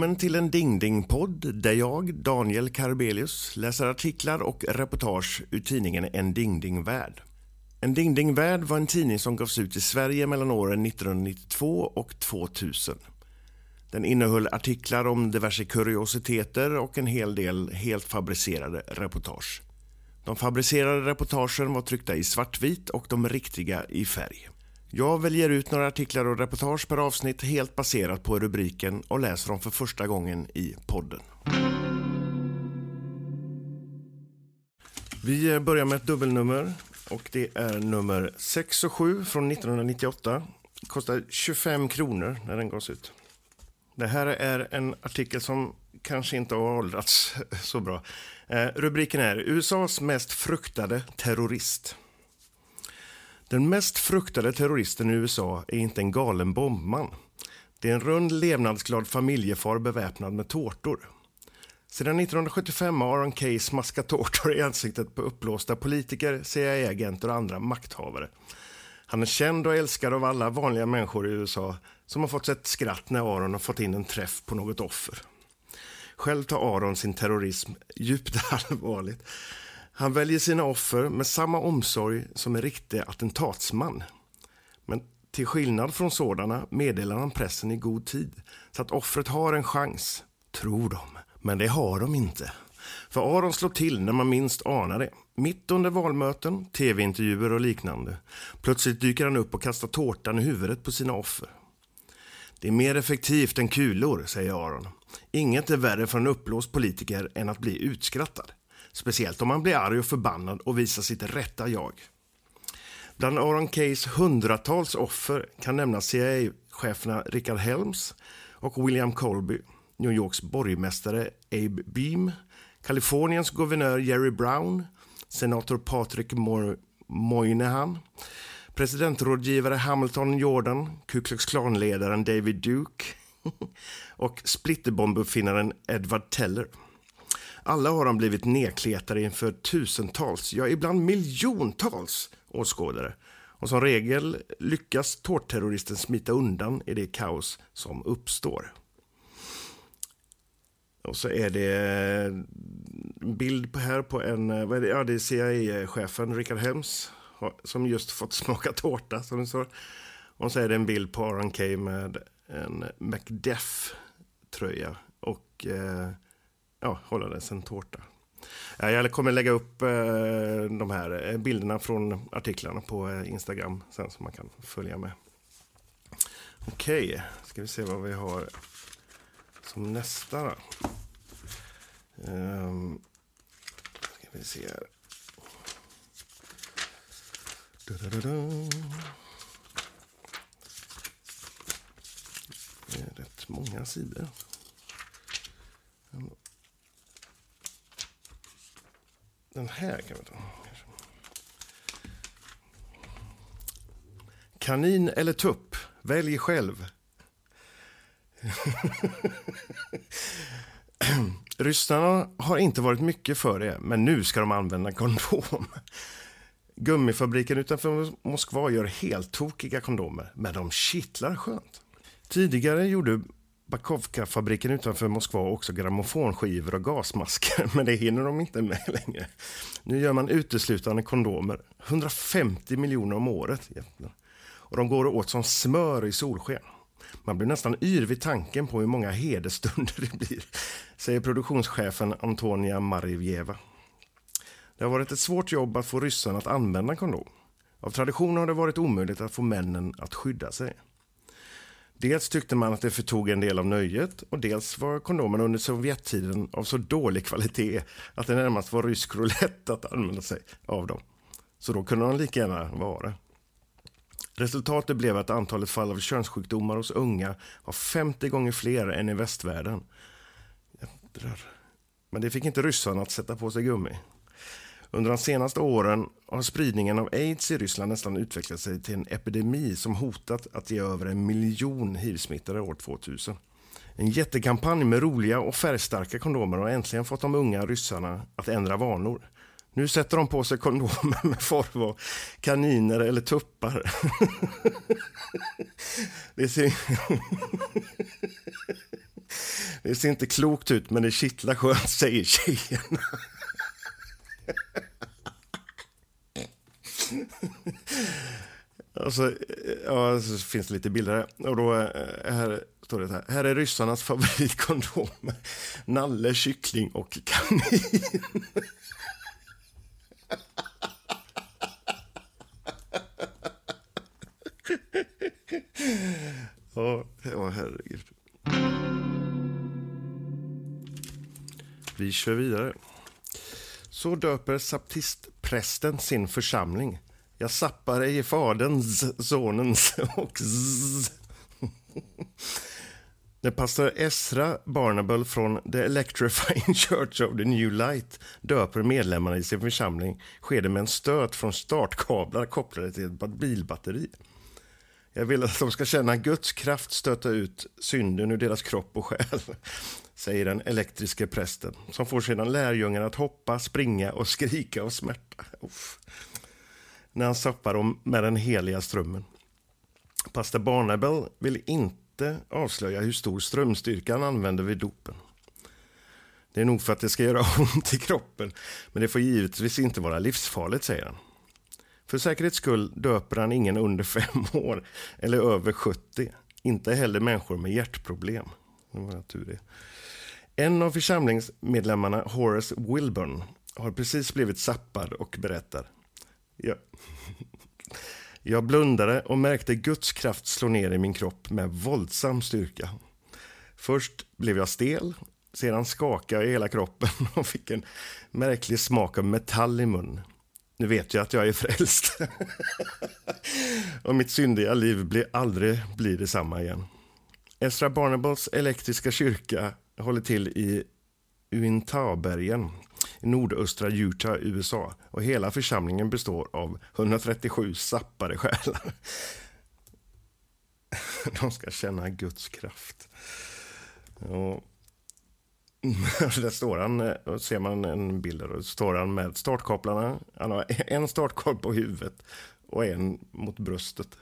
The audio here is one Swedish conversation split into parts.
Välkommen till en Dingdingpodd där jag, Daniel Karbelius, läser artiklar och reportage ur tidningen En Dingdingvärld. En Dingdingvärld var en tidning som gavs ut i Sverige mellan åren 1992 och 2000. Den innehöll artiklar om diverse kuriositeter och en hel del helt fabricerade reportage. De fabricerade reportagen var tryckta i svartvit och de riktiga i färg. Jag väljer ut några artiklar och reportage per avsnitt helt baserat på rubriken och läser dem för första gången i podden. Vi börjar med ett dubbelnummer och det är nummer 6 och 7 från 1998. Det kostar 25 kronor när den gavs ut. Det här är en artikel som kanske inte har åldrats så bra. Eh, rubriken är USAs mest fruktade terrorist. Den mest fruktade terroristen i USA är inte en galen bombman. Det är en rund levnadsglad familjefar beväpnad med tårtor. Sedan 1975 har Aron Kay smaskat tårtor i ansiktet på uppblåsta politiker, CIA-agenter och andra makthavare. Han är känd och älskad av alla vanliga människor i USA som har fått ett skratt när Aron har fått in en träff på något offer. Själv tar Aron sin terrorism djupt allvarligt. Han väljer sina offer med samma omsorg som en riktig attentatsman. Men till skillnad från sådana meddelar han pressen i god tid så att offret har en chans, tror de. Men det har de inte. För Aron slår till när man minst anar det. Mitt under valmöten, tv-intervjuer och liknande. Plötsligt dyker han upp och kastar tårtan i huvudet på sina offer. Det är mer effektivt än kulor, säger Aron. Inget är värre för en uppblåst politiker än att bli utskrattad. Speciellt om man blir arg och förbannad och visar sitt rätta jag. Bland Aaron Kays hundratals offer kan nämnas CIA-cheferna Richard Helms och William Colby, New Yorks borgmästare Abe Beam, Kaliforniens guvernör Jerry Brown, senator Patrick Moynihan, presidentrådgivare Hamilton Jordan, Ku Klux Klan-ledaren David Duke och splitterbombuppfinnaren Edward Teller. Alla har de blivit nedkletade inför tusentals, ja ibland miljontals åskådare. Och som regel lyckas tårtterroristen smita undan i det kaos som uppstår. Och så är det en bild här på en, vad är det, ja det är CIA-chefen Richard Helms som just fått smaka tårta som det står. Och så är det en bild på Aron Kay med en Macdeath-tröja och eh, ja, hållades en tårta. Jag kommer lägga upp eh, de här eh, bilderna från artiklarna på eh, Instagram sen så man kan följa med. Okej, okay, ska vi se vad vi har som nästa då. Um, ska vi se här. Da, da, da, det är rätt många sidor. Den här kan vi ta. Kanin eller tupp? Välj själv. Ryssarna har inte varit mycket för det, men nu ska de använda kondom. Gummifabriken utanför Moskva gör helt tokiga kondomer, men de kittlar skönt. Tidigare gjorde Bakovka-fabriken utanför Moskva också grammofonskivor och gasmasker, men det hinner de inte med längre. Nu gör man uteslutande kondomer, 150 miljoner om året. Och de går åt som smör i solsken. Man blir nästan yr vid tanken på hur många hederstunder det blir, säger produktionschefen Antonia Marivjeva. Det har varit ett svårt jobb att få ryssarna att använda kondom. Av tradition har det varit omöjligt att få männen att skydda sig. Dels tyckte man att det förtog en del av nöjet och dels var kondomerna under Sovjettiden av så dålig kvalitet att det närmast var rysk roulette att använda sig av dem. Så då kunde de lika gärna vara. Resultatet blev att antalet fall av könssjukdomar hos unga var 50 gånger fler än i västvärlden. Men det fick inte ryssarna att sätta på sig gummi. Under de senaste åren har spridningen av aids i Ryssland nästan utvecklat sig till en epidemi som hotat att ge över en miljon hivsmittade år 2000. En jättekampanj med roliga och färgstarka kondomer har äntligen fått de unga ryssarna att ändra vanor. Nu sätter de på sig kondomer med form av kaniner eller tuppar. Det ser... Det ser inte klokt ut, men det kittlar skönt, säger tjejerna. Och så, ja, så finns det lite bilder här. Och då, eh, här står det här. Här är ryssarnas favoritkondomer. Nalle, kyckling och kanin. ja, ja, herregud. Vi kör vidare. Så döper saptistprästen sin församling. Jag sappar ej faderns, sonens och zzz. När pastor Esra Barnable från The Electrifying Church of the New Light döper medlemmarna i sin församling sker det med en stöt från startkablar kopplade till ett bilbatteri. Jag vill att de ska känna Guds kraft stöta ut synden ur deras kropp och själ, säger den elektriske prästen som får sedan lärjungarna att hoppa, springa och skrika av smärta. Uff. När han stoppar dem med den heliga strömmen. Pastor Barnabel vill inte avslöja hur stor strömstyrka han använder vid dopen. Det är nog för att det ska göra ont i kroppen, men det får givetvis inte vara livsfarligt, säger han. För säkerhets skull döper han ingen under fem år eller över 70. Inte heller människor med hjärtproblem. Det var tur det. En av församlingsmedlemmarna, Horace Wilburn, har precis blivit sappad och berättar. Jag, jag blundade och märkte Guds kraft slå ner i min kropp med våldsam styrka. Först blev jag stel, sedan skakade jag i hela kroppen och fick en märklig smak av metall i munnen. Nu vet jag att jag är frälst. och mitt syndiga liv blir aldrig blir detsamma igen. Ezra Barnables elektriska kyrka håller till i Uintabergen i nordöstra Utah, USA. Och hela församlingen består av 137 sappade själar. De ska känna Guds kraft. Och där står han, eh, ser man en bild där, står han med startkaplarna. Han har en startkabel på huvudet och en mot bröstet.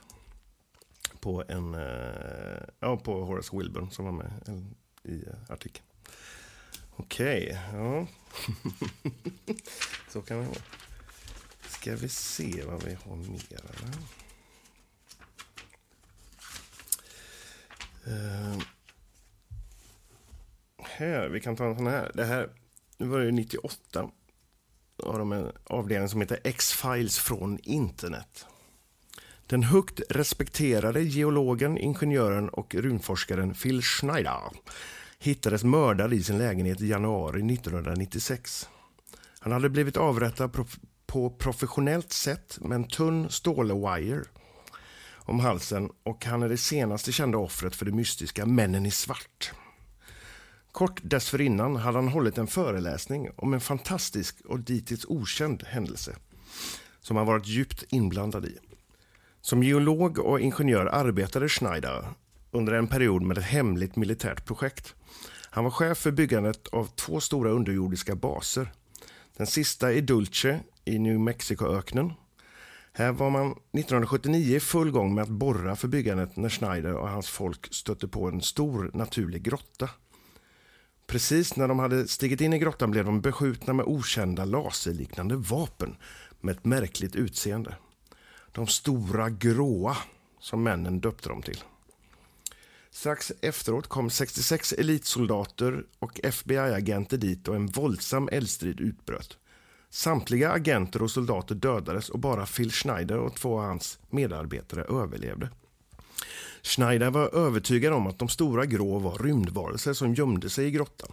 På en, eh, ja, på Horace Wilburn som var med i eh, artikeln. Okej, okay, ja. Så kan det vara. Ska vi se vad vi har mer. Uh, här, vi kan ta en sån här. Det här, nu var det 98. Då har de en avdelning som heter X-Files från internet. Den högt respekterade geologen, ingenjören och rymdforskaren Phil Schneider hittades mördad i sin lägenhet i januari 1996. Han hade blivit avrättad på professionellt sätt med en tunn stålwire om halsen och han är det senaste kända offret för det mystiska Männen i svart. Kort dessförinnan hade han hållit en föreläsning om en fantastisk och dittills okänd händelse som han varit djupt inblandad i. Som geolog och ingenjör arbetade Schneider under en period med ett hemligt militärt projekt. Han var chef för byggandet av två stora underjordiska baser. Den sista i Dulce i New Mexico-öknen. Här var man 1979 i full gång med att borra för byggandet när Schneider och hans folk stötte på en stor naturlig grotta. Precis när de hade stigit in i grottan blev de beskjutna med okända laserliknande vapen med ett märkligt utseende. De stora gråa, som männen döpte dem till. Strax efteråt kom 66 elitsoldater och FBI-agenter dit och en våldsam eldstrid utbröt. Samtliga agenter och soldater dödades och bara Phil Schneider och två av hans medarbetare överlevde. Schneider var övertygad om att de stora grå var rymdvarelser som gömde sig i grottan.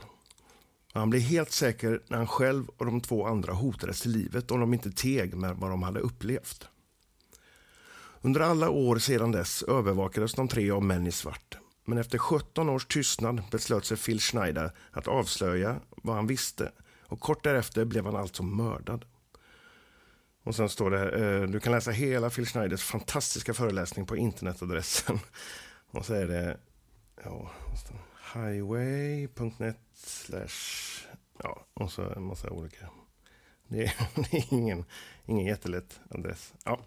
Han blev helt säker när han själv och de två andra hotades till livet om de inte teg med vad de hade upplevt. Under alla år sedan dess övervakades de tre av män i svart. Men efter 17 års tystnad beslöt sig Phil Schneider att avslöja vad han visste och kort därefter blev han alltså mördad. Och sen står det, eh, du kan läsa hela Phil Schneiders fantastiska föreläsning på internetadressen. Och så är det, ja, highway.net slash, ja, och så en massa olika. Det är, det är ingen, ingen jättelätt adress. Ja,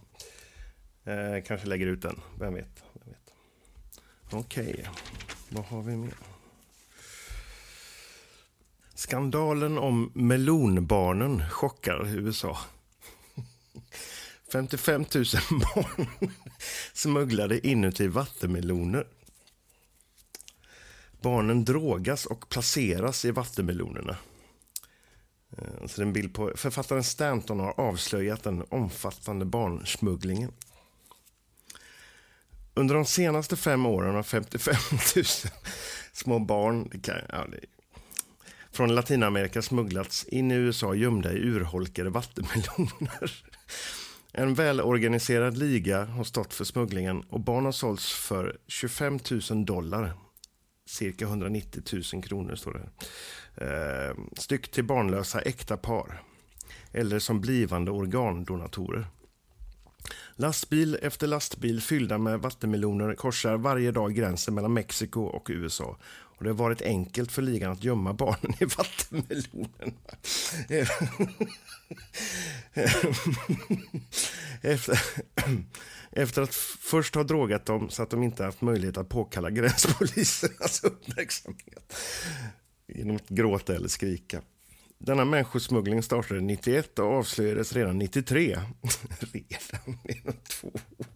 eh, kanske lägger ut den, vem vet. vet. Okej, okay. vad har vi mer? Skandalen om melonbarnen chockar USA. 55 000 barn smugglade inuti vattenmeloner. Barnen drogas och placeras i vattenmelonerna. Eh, så det är en bild på författaren Stanton har avslöjat den omfattande barnsmugglingen. Under de senaste fem åren har 55 000 små barn det kan, ja, det, från Latinamerika smugglats in i USA gömda i urholkade vattenmeloner. En välorganiserad liga har stått för smugglingen och barn har sålts för 25 000 dollar. Cirka 190 000 kronor står det. Eh, styck till barnlösa äkta par. Eller som blivande organdonatorer. Lastbil efter lastbil fyllda med vattenmeloner korsar varje dag gränsen mellan Mexiko och USA. Och det har varit enkelt för ligan att gömma barnen i vattenmelonerna. Efter, efter att först ha drogat dem så att de inte haft möjlighet att påkalla gränspolisernas uppmärksamhet genom att gråta eller skrika. Denna människosmuggling startade 91 och avslöjades redan 93. redan inom två år.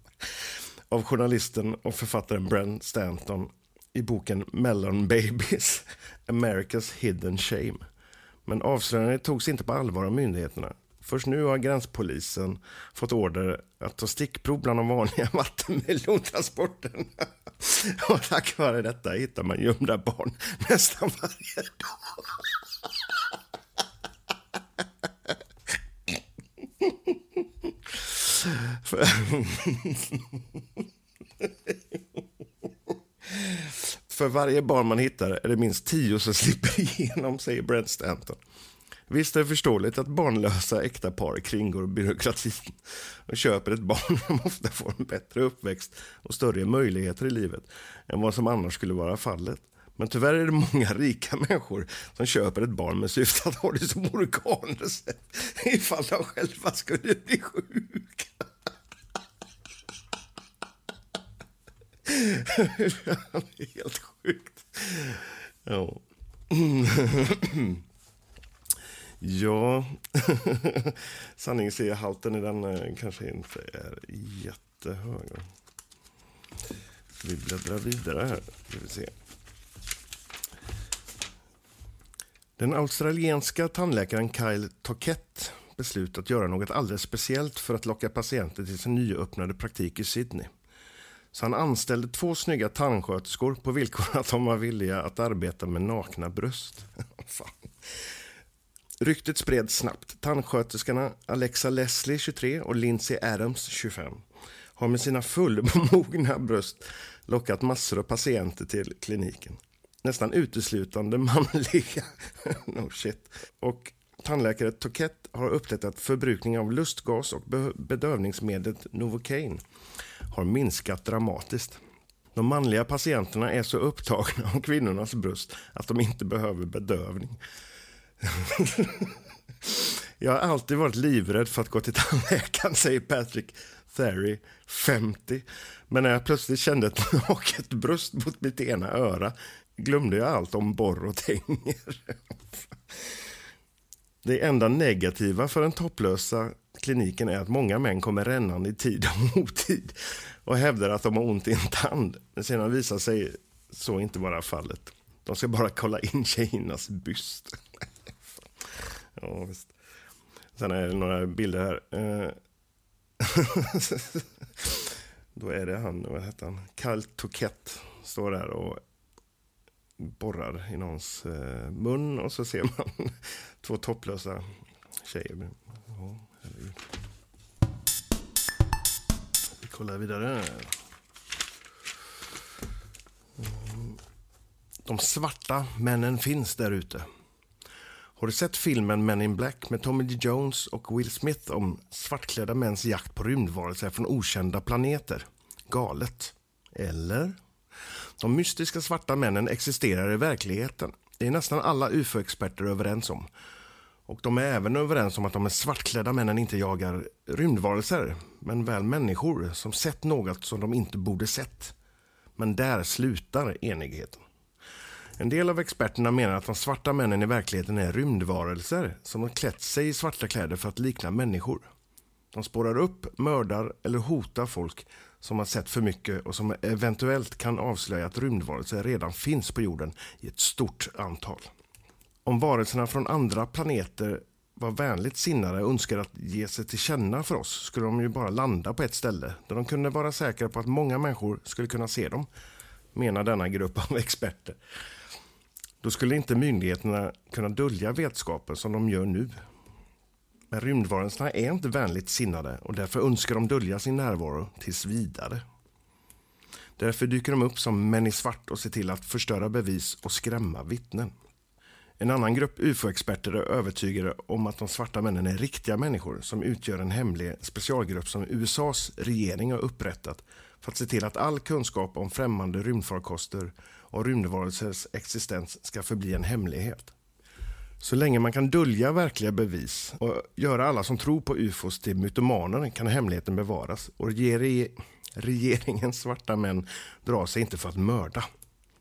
Av journalisten och författaren Brent Stanton i boken Melon Babies, America's Hidden Shame. Men avslöjandet togs inte på allvar av myndigheterna. Först nu har gränspolisen fått order att ta stickprov bland de vanliga vattenmelontransporterna. Och tack vare detta hittar man gömda barn nästan varje dag. För varje barn man hittar är det minst tio som slipper igenom, säger Brent Stanton. Visst är det förståeligt att barnlösa äkta par kringgår byråkratin och köper ett barn som ofta får en bättre uppväxt och större möjligheter i livet än vad som annars skulle vara fallet. Men tyvärr är det många rika människor som köper ett barn med syfte att ha det som organrecept ifall de själva skulle bli sjuka. Helt sjukt. Ja. Ja, sanningshalten i den eh, kanske inte är jättehög. Vi bläddrar vidare här. Vi se. Den australienska tandläkaren Kyle Toquette beslutat göra något alldeles speciellt för att locka patienter till sin nyöppnade praktik i Sydney. Så han anställde två snygga tandsköterskor på villkor att de var villiga att arbeta med nakna bröst. Ryktet spreds snabbt. Tandsköterskorna Alexa Leslie, 23, och Lindsay Adams, 25, har med sina fullmogna bröst lockat massor av patienter till kliniken. Nästan uteslutande manliga. no shit. Och tandläkare Toquette har upptäckt att förbrukning av lustgas och bedövningsmedlet Novocaine har minskat dramatiskt. De manliga patienterna är så upptagna av kvinnornas bröst att de inte behöver bedövning. Jag har alltid varit livrädd för att gå till tandläkaren, säger Patrick Therry, 50. Men när jag plötsligt kände ett naket bröst mot mitt ena öra glömde jag allt om borr och tänger. Det enda negativa för den topplösa kliniken är att många män kommer rännande i tid och otid och hävdar att de har ont i en tand. Men sedan visar sig så inte vara fallet. De ska bara kolla in tjejernas byst. ja, visst. Sen är det några bilder här. Eh, då är det han, vad heter han? Carl Toquette står där och borrar i någons eh, mun och så ser man två topplösa tjejer. Ja, Vi kollar vidare. Mm. De svarta männen finns där ute. Har du sett filmen Men in Black med Tommy Lee Jones och Will Smith om svartklädda mäns jakt på rymdvarelser från okända planeter? Galet. Eller? De mystiska svarta männen existerar i verkligheten. Det är nästan alla ufo-experter överens om. Och de är även överens om att de svartklädda männen inte jagar rymdvarelser, men väl människor som sett något som de inte borde sett. Men där slutar enigheten. En del av experterna menar att de svarta männen i verkligheten är rymdvarelser som har klätt sig i svarta kläder för att likna människor. De spårar upp, mördar eller hotar folk som har sett för mycket och som eventuellt kan avslöja att rymdvarelser redan finns på jorden i ett stort antal. Om varelserna från andra planeter var vänligt sinnade och önskade att ge sig till känna för oss skulle de ju bara landa på ett ställe där de kunde vara säkra på att många människor skulle kunna se dem, menar denna grupp av experter. Då skulle inte myndigheterna kunna dölja vetskapen som de gör nu. Men rymdvarelserna är inte vänligt sinnade och därför önskar de dölja sin närvaro tills vidare. Därför dyker de upp som män i svart och ser till att förstöra bevis och skrämma vittnen. En annan grupp ufo-experter är övertygade om att de svarta männen är riktiga människor som utgör en hemlig specialgrupp som USAs regering har upprättat för att se till att all kunskap om främmande rymdfarkoster och rymdvarelsers existens ska förbli en hemlighet. Så länge man kan dölja verkliga bevis och göra alla som tror på ufos till mytomaner kan hemligheten bevaras och regeringens svarta män drar sig inte för att mörda.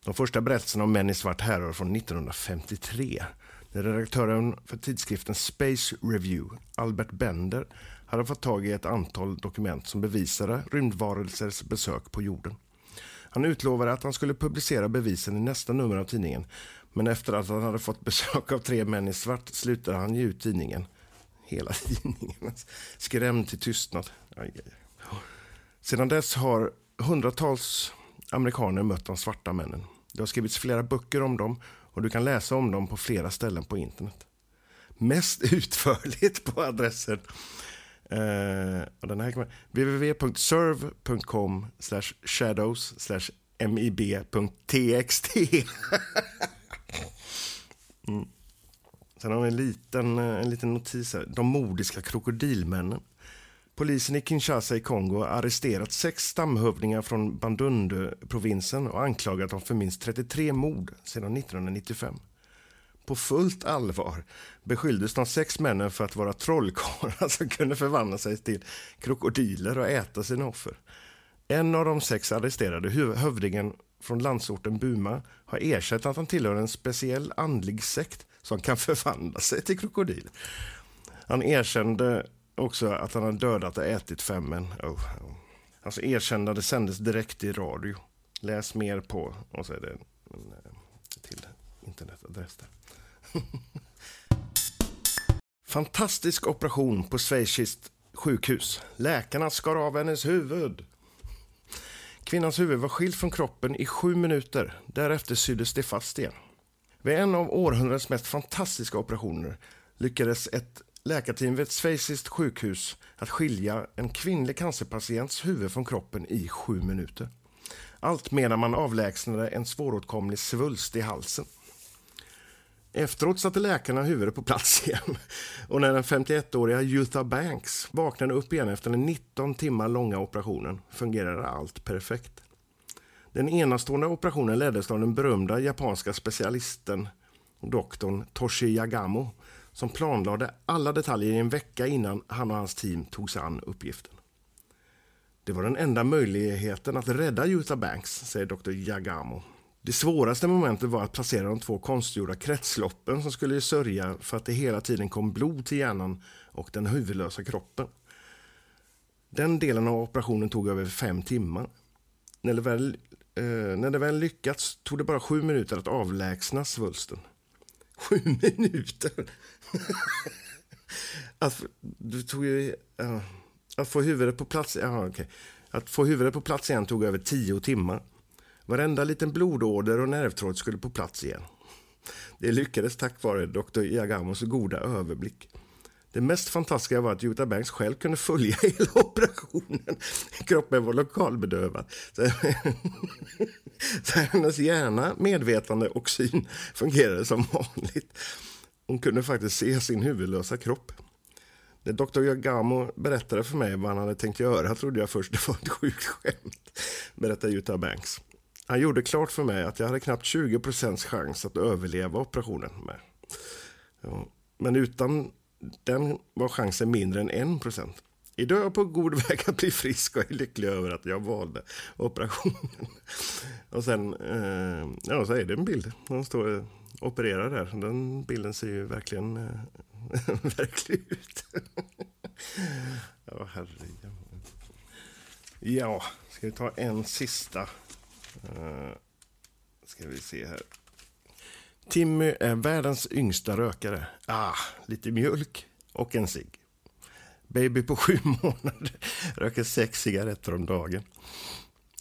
De första berättelserna om män i svart härrör från 1953 när redaktören för tidskriften Space Review, Albert Bender, hade fått tag i ett antal dokument som bevisade rymdvarelsers besök på jorden. Han utlovade att han skulle publicera bevisen i nästa nummer av tidningen men efter att han hade fått besök av tre män i svart slutade han ge ut tidningen. Hela tidningen. Skrämd till tystnad. Aj, aj. Sedan dess har hundratals amerikaner mött de svarta männen. Det har skrivits flera böcker om dem och du kan läsa om dem på flera ställen på internet. Mest utförligt på adressen eh, uh, www.serve.com shadows mib.txt. mm. Sen har vi en liten, eh, en liten notis här. De mordiska krokodilmännen. Polisen i Kinshasa i Kongo har arresterat sex stamhövdingar från Bandundu-provinsen och anklagat dem för minst 33 mord sedan 1995. På fullt allvar beskylldes de sex männen för att vara trollkarlar som kunde förvandla sig till krokodiler och äta sina offer. En av de sex arresterade, hövdingen från landsorten Buma, har erkänt att han tillhör en speciell andlig sekt som kan förvandla sig till krokodil. Han erkände också att han hade dödat och ätit fem män. Oh, oh. Hans erkännande sändes direkt i radio. Läs mer på, och så är det en, en till internetadress där. Fantastisk operation på schweiziskt sjukhus. Läkarna skar av hennes huvud. Kvinnans huvud var skilt från kroppen i sju minuter. Därefter syddes det fast igen. Vid en av århundradets mest fantastiska operationer lyckades ett läkarteam vid ett schweiziskt sjukhus att skilja en kvinnlig cancerpatients huvud från kroppen i sju minuter. Allt medan man avlägsnade en svåråtkomlig svulst i halsen. Efteråt satte läkarna huvudet på plats igen och när den 51-åriga Jutha Banks vaknade upp igen efter den 19 timmar långa operationen fungerade allt perfekt. Den enastående operationen leddes av den berömda japanska specialisten doktorn Toshi Yagamo som planlade alla detaljer i en vecka innan han och hans team tog sig an uppgiften. Det var den enda möjligheten att rädda Jutha Banks, säger doktor Yagamo. Det svåraste momentet var att placera de två konstgjorda kretsloppen som skulle sörja för att det hela tiden kom blod till hjärnan och den huvudlösa kroppen. Den delen av operationen tog över fem timmar. När det väl, eh, när det väl lyckats tog det bara sju minuter att avlägsna svulsten. Sju minuter! att, du tog ju, uh, att få huvudet på plats uh, okay. Att få huvudet på plats igen tog över tio timmar. Varenda liten blodåder och nervtråd skulle på plats igen. Det lyckades tack vare Dr. Iagamos goda överblick. Det mest fantastiska var att Jutta Banks själv kunde följa hela operationen. Kroppen var lokalbedövad. Så hennes hjärna, medvetande och syn fungerade som vanligt. Hon kunde faktiskt se sin huvudlösa kropp. När Dr. Yagamo berättade för mig vad han hade tänkt göra trodde jag först det var ett sjukt skämt, berättar Jutta Banks. Han gjorde klart för mig att jag hade knappt 20 chans att överleva operationen. Med. Ja. Men utan den var chansen mindre än 1 procent. Idag är jag på god väg att bli frisk och är lycklig över att jag valde operationen. Och sen eh, ja, så är det en bild. De står och opererar där. Den bilden ser ju verkligen eh, verklig ut. ja, herregud. Ja, ska vi ta en sista? Uh, ska vi se här. Timmy är världens yngsta rökare. Ah, lite mjölk och en cigg. Baby på sju månader röker sex cigaretter om dagen.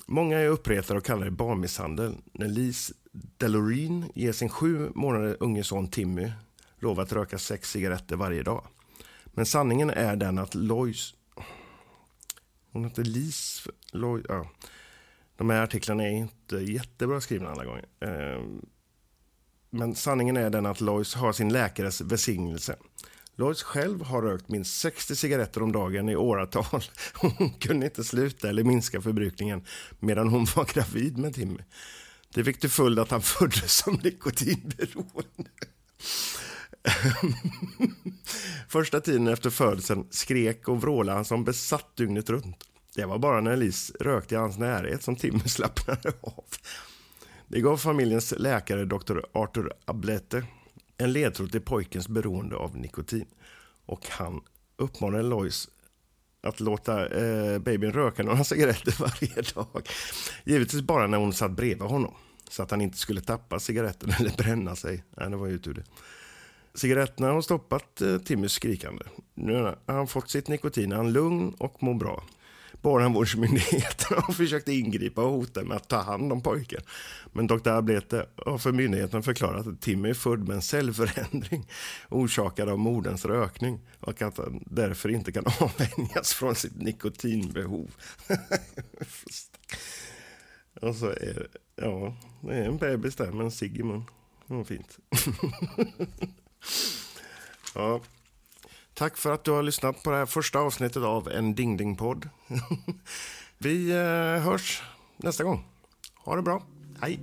Många är uppretade och kallar det barnmisshandel när Lise Delorine ger sin sju månader unge son Timmy lov att röka sex cigaretter varje dag. Men sanningen är den att Lois... Hon heter Lise... Lois, ja. De här artiklarna är inte jättebra skrivna alla gånger. Ehm, men sanningen är den att Lois har sin läkares välsignelse. Lois själv har rökt minst 60 cigaretter om dagen i åratal. Hon kunde inte sluta eller minska förbrukningen medan hon var gravid med Timmy. Det fick till följd att han föddes som nikotinberoende. Ehm, första tiden efter födseln skrek och vrålade han som besatt dygnet runt. Det var bara när Elise rökte i hans närhet som Timmy slappnade av. Det gav familjens läkare Dr. Arthur Ablete en ledtråd till pojkens beroende av nikotin. Och han uppmanade Lois att låta eh, babyn röka några cigaretter varje dag. Givetvis bara när hon satt bredvid honom. Så att han inte skulle tappa cigaretten eller bränna sig. Nej, det var ju tur det. Cigaretterna har stoppat eh, Timmys skrikande. Nu har han fått sitt nikotin, han är lugn och mår bra. Barnavårdsmyndigheten har försökt ingripa och hota med att ta hand om pojken. Men Dr. Ablete har för myndigheten förklarat att Timmy är född med en cellförändring orsakad av moderns rökning och att han därför inte kan avvänjas från sitt nikotinbehov. och så är det, ja, det är en bebis där med en cigg i mun. Det fint. ja. Tack för att du har lyssnat på det här första avsnittet av en Ding Ding-podd. Vi eh, hörs nästa gång. Ha det bra. Hej!